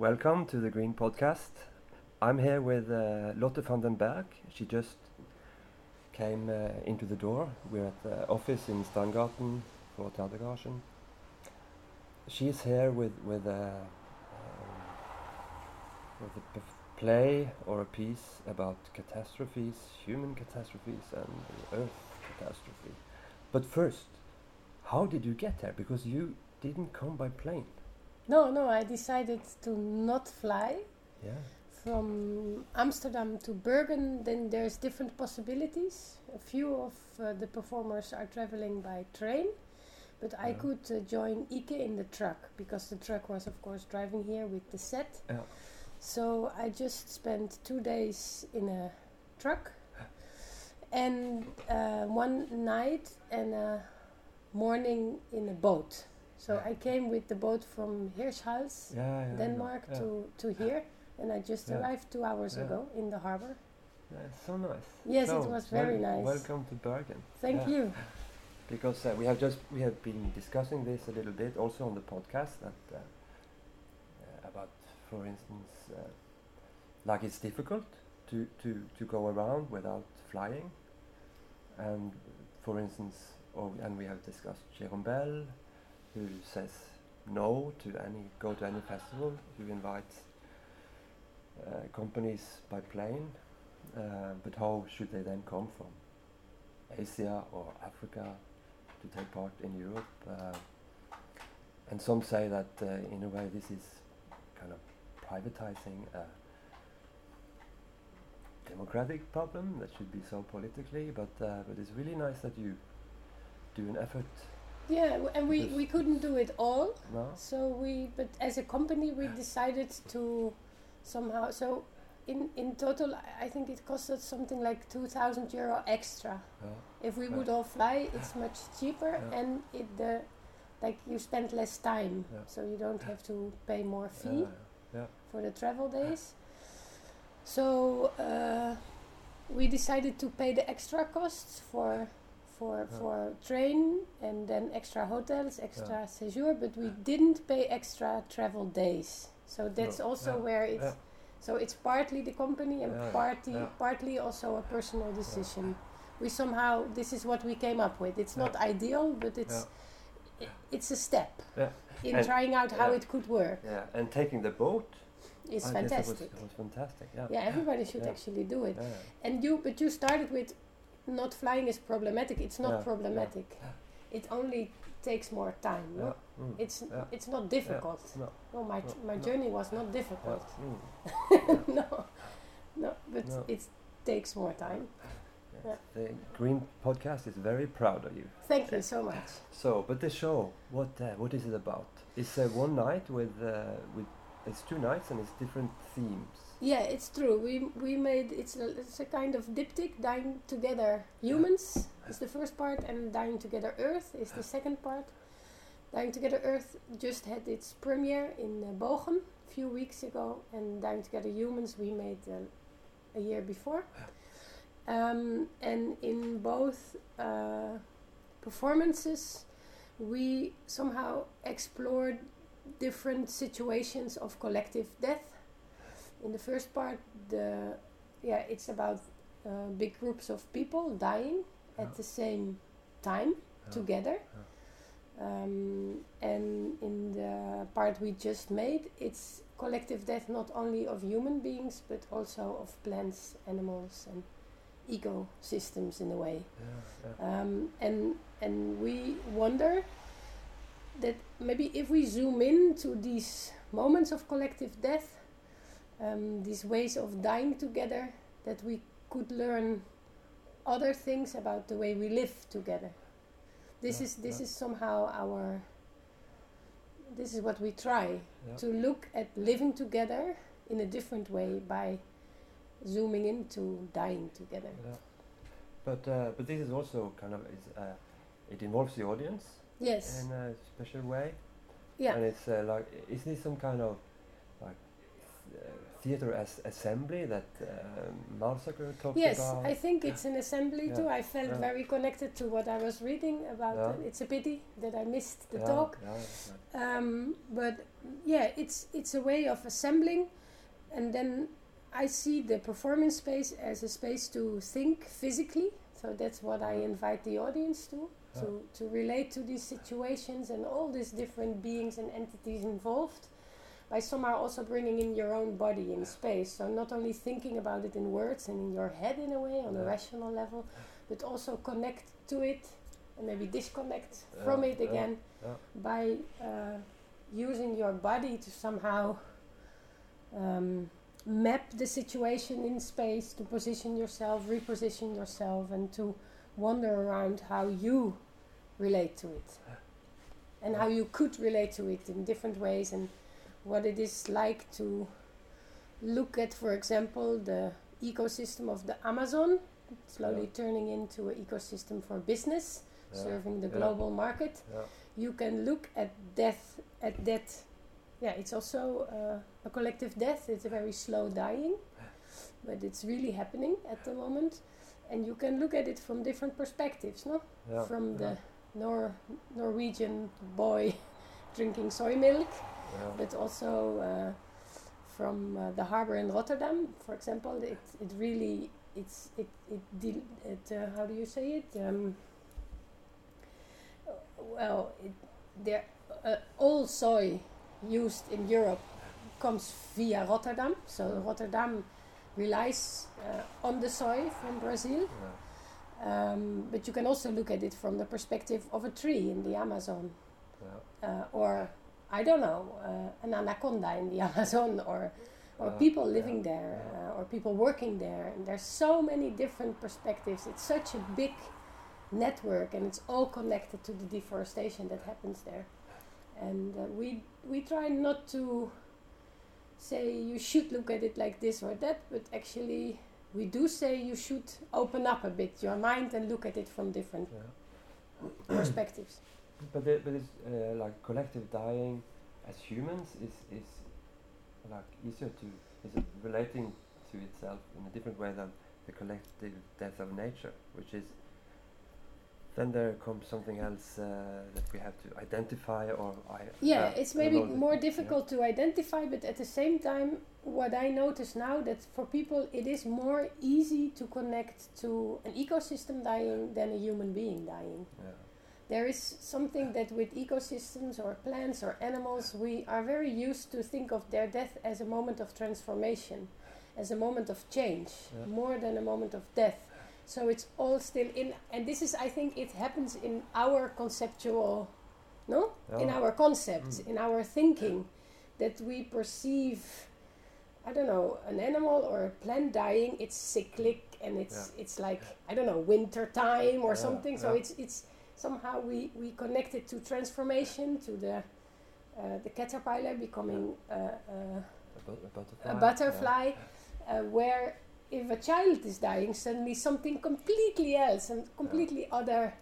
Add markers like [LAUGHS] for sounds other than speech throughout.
welcome to the Green Podcast. I'm here with uh, Lotte van den Berg. She just came uh, into the door. We're at the office in Strandgaten for Teatergarasjen. She's here with with a um, with a play or a piece about catastrophes, human catastrophes, and the Earth catastrophe. But first, how did you get there? Because you didn't come by plane. No, no, I decided to not fly Yeah. from Amsterdam to Bergen. Then there's different possibilities. A few of uh, the performers are traveling by train, but I could uh, join Ike in the truck because the truck was, of course, driving here with the set. Yeah. So I just spent two days in a truck and uh, one night and a morning in a boat. So I came with the boat from yeah, Denmark, to, to here, and I just arrived two hours ago in the harbor. It's so nice. Yes, So, it was very nice. Welcome to Bergen. Thank you. [LAUGHS] Because uh, we have just we have been discussing this a little bit also on the podcast that uh, uh, about, for instance, uh, like it's difficult to, to, to go around without flying, and for instance, or and we have discussed Jérôme Bel, who says no to any go to any festival, who invites uh, companies by plane, uh, but how should they then come from Asia or Africa to take part in Europe? Uh, and some say that uh, in a way this is kind of privatizing a democratic problem that should be solved politically, but uh, but it's really nice that you do an effort. Yeah, and we, we couldn't do it all. No? So we, but as a company, we decided to somehow. So in in total, I- think it cost us something like two thousand euro extra. Yeah. If we Yeah. would all fly, it's [SIGHS] much cheaper, Yeah. and it the like you spend less time, so you don't have to pay more fee for the travel days. So uh, we decided to pay the extra costs for for Yeah. for train and then extra hotels, extra Yeah. séjour, but we didn't pay extra travel days. So that's No. also where it's so it's partly the company and partly partly also a personal decision. We somehow this is what we came up with. It's not ideal, but it's i it's a step in And- trying out how it could work. Yeah, and taking the boat. It's I guess it fantastic. was, it was fantastic. Yeah. Yeah, everybody should Yeah. actually do it. Yeah. And you, but you started with not flying is problematic. It's not Yeah, yeah, problematic. It only takes more time. No? Mm, It's Yeah. it's not difficult. no, No, my no, my journey was not yeah, difficult. mm. [LAUGHS] no, no, but it takes more time. Yes, The Green Podcast is very proud of you. Thank you so much. So, but the show, what uh, what is it about? It's uh, one night with uh, with it's two nights and it's different themes. Yeah, it's true. We we made it's a, it's a kind of diptych. Dying together, humans is the first part, and dying together, Earth is the second part. Dying Together Earth just had its premiere in uh, Bochum a few weeks ago, and Dying Together Humans we made uh, a year before. Um, and in both uh, performances, we somehow explored different situations of collective death. In the first part, the yeah, it's about uh, big groups of people dying Yeah. at the same time Yeah. together. Um, and in the part we just made, it's collective death not only of human beings but also of plants, animals, and ecosystems in a way. Yeah, yeah. Um, and and we wonder that maybe if we zoom in to these moments of collective death, um, these ways of dying together, that we could learn other things about the way we live together. This Yeah, is this yeah. is somehow our. This is what we try Yeah. to look at living together in a different way by zooming into dying together. Yeah. But uh, but this is also kind of uh, it involves the audience Yes. in a special way. Yeah. And it's uh, like is this some kind of like uh, theater as assembly that um, Marssaker talked Yes, about. Yes, I think it's an assembly Yeah, too. I felt yeah. very connected to what I was reading about. Yeah. It's a pity that I missed the talk. Um, but yeah, it's it's a way of assembling, and then I see the performance space as a space to think physically. So that's what I invite the audience to to to relate to these situations and all these different beings and entities involved. By somehow also bringing in your own body in space. So not only thinking about it in words and in your head in a way on a rational level, but also connect to it and maybe disconnect from Yeah, it yeah, again yeah. by uh, using your body to somehow um, map the situation in space, to position yourself, reposition yourself, and to wander around how you relate to it and how you could relate to it in different ways and what it is like to look at, for example, the ecosystem of the Amazon, slowly Yeah. turning into an ecosystem for business, Yeah, serving the yeah. global market you can look at death at that yeah it's also uh, a collective death. It's a very slow dying but it's really happening at the moment. And you can look at it from different perspectives no? Yeah, from yeah, the Nor- norwegian boy [LAUGHS] drinking soy milk yeah. but also uh, from uh, the harbor in rotterdam for example. It, it really it's it it, it uh, how do you say it? Um, well, it, there, uh, all soy used in Europe comes via Rotterdam. So Rotterdam relies uh, on the soy from Brazil. yeah. Um, but you can also look at it from the perspective of a tree in the Amazon, yeah. uh, or I don't know, uh, an anaconda in the [LAUGHS] Amazon, or or people living there, yeah. uh, or people working there. And there's so many different perspectives. It's such a big network, and it's all connected to the deforestation that happens there. And uh, we we try not to say you should look at it like this or that, but actually we do say you should open up a bit your mind and look at it from different yeah. [CLEARS THROAT] perspectives. But but it's uh, like collective dying as humans is is like easier to is relating to itself in a different way than the collective death of nature, which is then there comes something else uh, that we have to identify or I Yeah, uh, it's maybe more yeah. difficult to identify, but at the same time, what I notice now that for people it is more easy to connect to an ecosystem dying than a human being dying. Yeah. There is something that with ecosystems or plants or animals, we are very used to think of their death as a moment of transformation, as a moment of change, Yeah. more than a moment of death. So it's all still in, and this is, I think, it happens in our conceptual, no, in our concepts, Mm. in our thinking, that we perceive, I don't know, an animal or a plant dying. It's cyclic, and it's it's like I don't know, winter time or Yeah, something. So yeah. it's it's somehow we we connect it to transformation, to the uh, the caterpillar becoming uh, uh, A, bu- a butterfly. a butterfly, uh, where if a child is dying, suddenly something completely else and completely other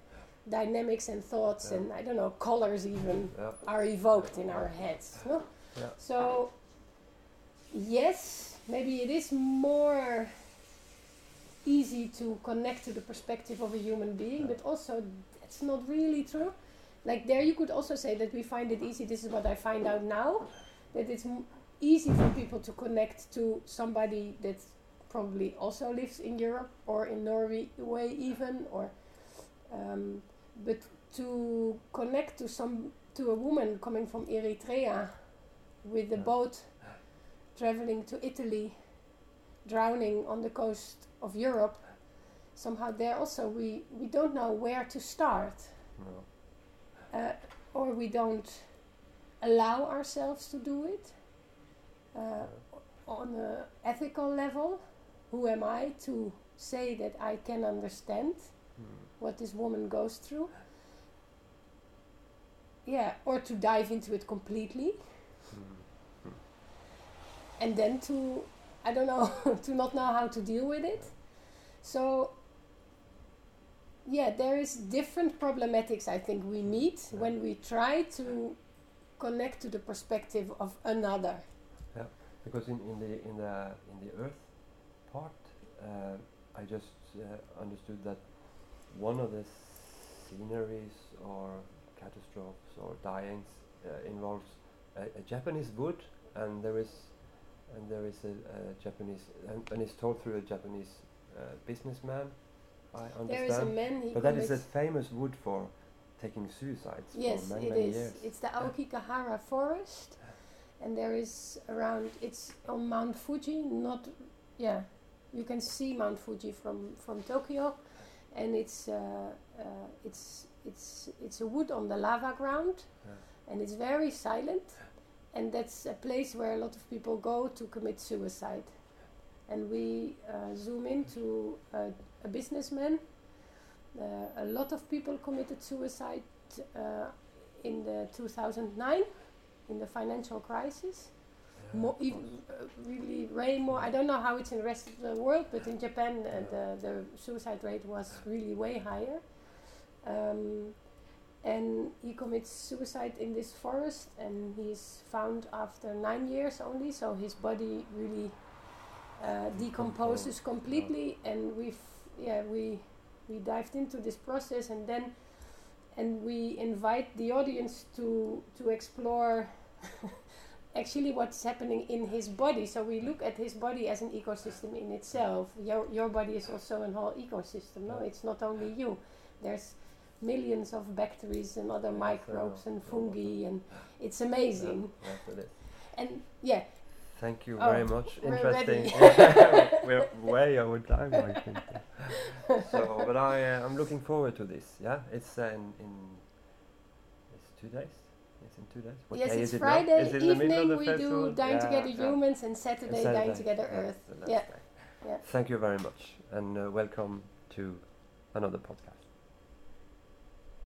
dynamics and thoughts Yeah. and I don't know colors even Yeah. are evoked in our heads. No? Yeah. So yes, maybe it is more easy to connect to the perspective of a human being, but also that's not really true. Like there, you could also say that we find it easy. This is what I find out now, that it's m- easy for people to connect to somebody that probably also lives in Europe or in Norway even, or um, but to connect to some to a woman coming from Eritrea with a Yeah. boat traveling to Italy, drowning on the coast of Europe. Somehow there also we, we don't know where to start, No. uh, or we don't allow ourselves to do it uh, on an ethical level. Who am I to say that I can understand Mm. what this woman goes through? Yeah, or to dive into it completely Mm. and then to I don't know [LAUGHS] to not know how to deal with it. So yeah, there is different problematics I think we meet Yeah. when we try to connect to the perspective of another. Yeah, because in, in the in the in the earth uh, I just uh, understood that one of the sceneries or catastrophes or dyings uh, involves a, a Japanese wood, and there is and there is a, a Japanese and, and it's told through a Japanese uh, businessman. I understand. There is a man. But that is a famous wood for taking suicides Yes, for many, it many is. years. It's the Aokigahara forest, and there is around. It's on Mount Fuji. Not, yeah, you can see Mount Fuji from from Tokyo, and it's uh, uh, it's it's it's a wood on the lava ground, Yeah. and it's very silent, and that's a place where a lot of people go to commit suicide, and we uh, zoom into a, a businessman. Uh, a lot of people committed suicide uh, in the 2009 in the financial crisis. More, even, uh, really, way more. I don't know how it's in the rest of the world, but in Japan, uh, the the suicide rate was really way higher. Um, and he commits suicide in this forest, and he's found after nine years only. So his body really uh, decomposes completely, and we've yeah we we dived into this process, and then and we invite the audience to to explore [LAUGHS] actually what's happening in his body. So we look at his body as an ecosystem in itself. Your your body is also a whole ecosystem. No, it's not only you. There's millions of bacteria and other Yes, microbes and fungi, and it's amazing. Yeah. And yeah, Thank you Oh, very much. Interesting. [LAUGHS] [LAUGHS] we're way over time, I think. so, but I, uh, I'm looking forward to this. Yeah, it's uh, in, in it's two days. It's in two days. What yes, day it's is it now? Friday Is it the middle of evening. We festival? do Dying Yeah, Together yeah. Humans, and Saturday, And Dying Together Earth. Yeah. Yeah. Thank you very much, and uh, welcome to another podcast.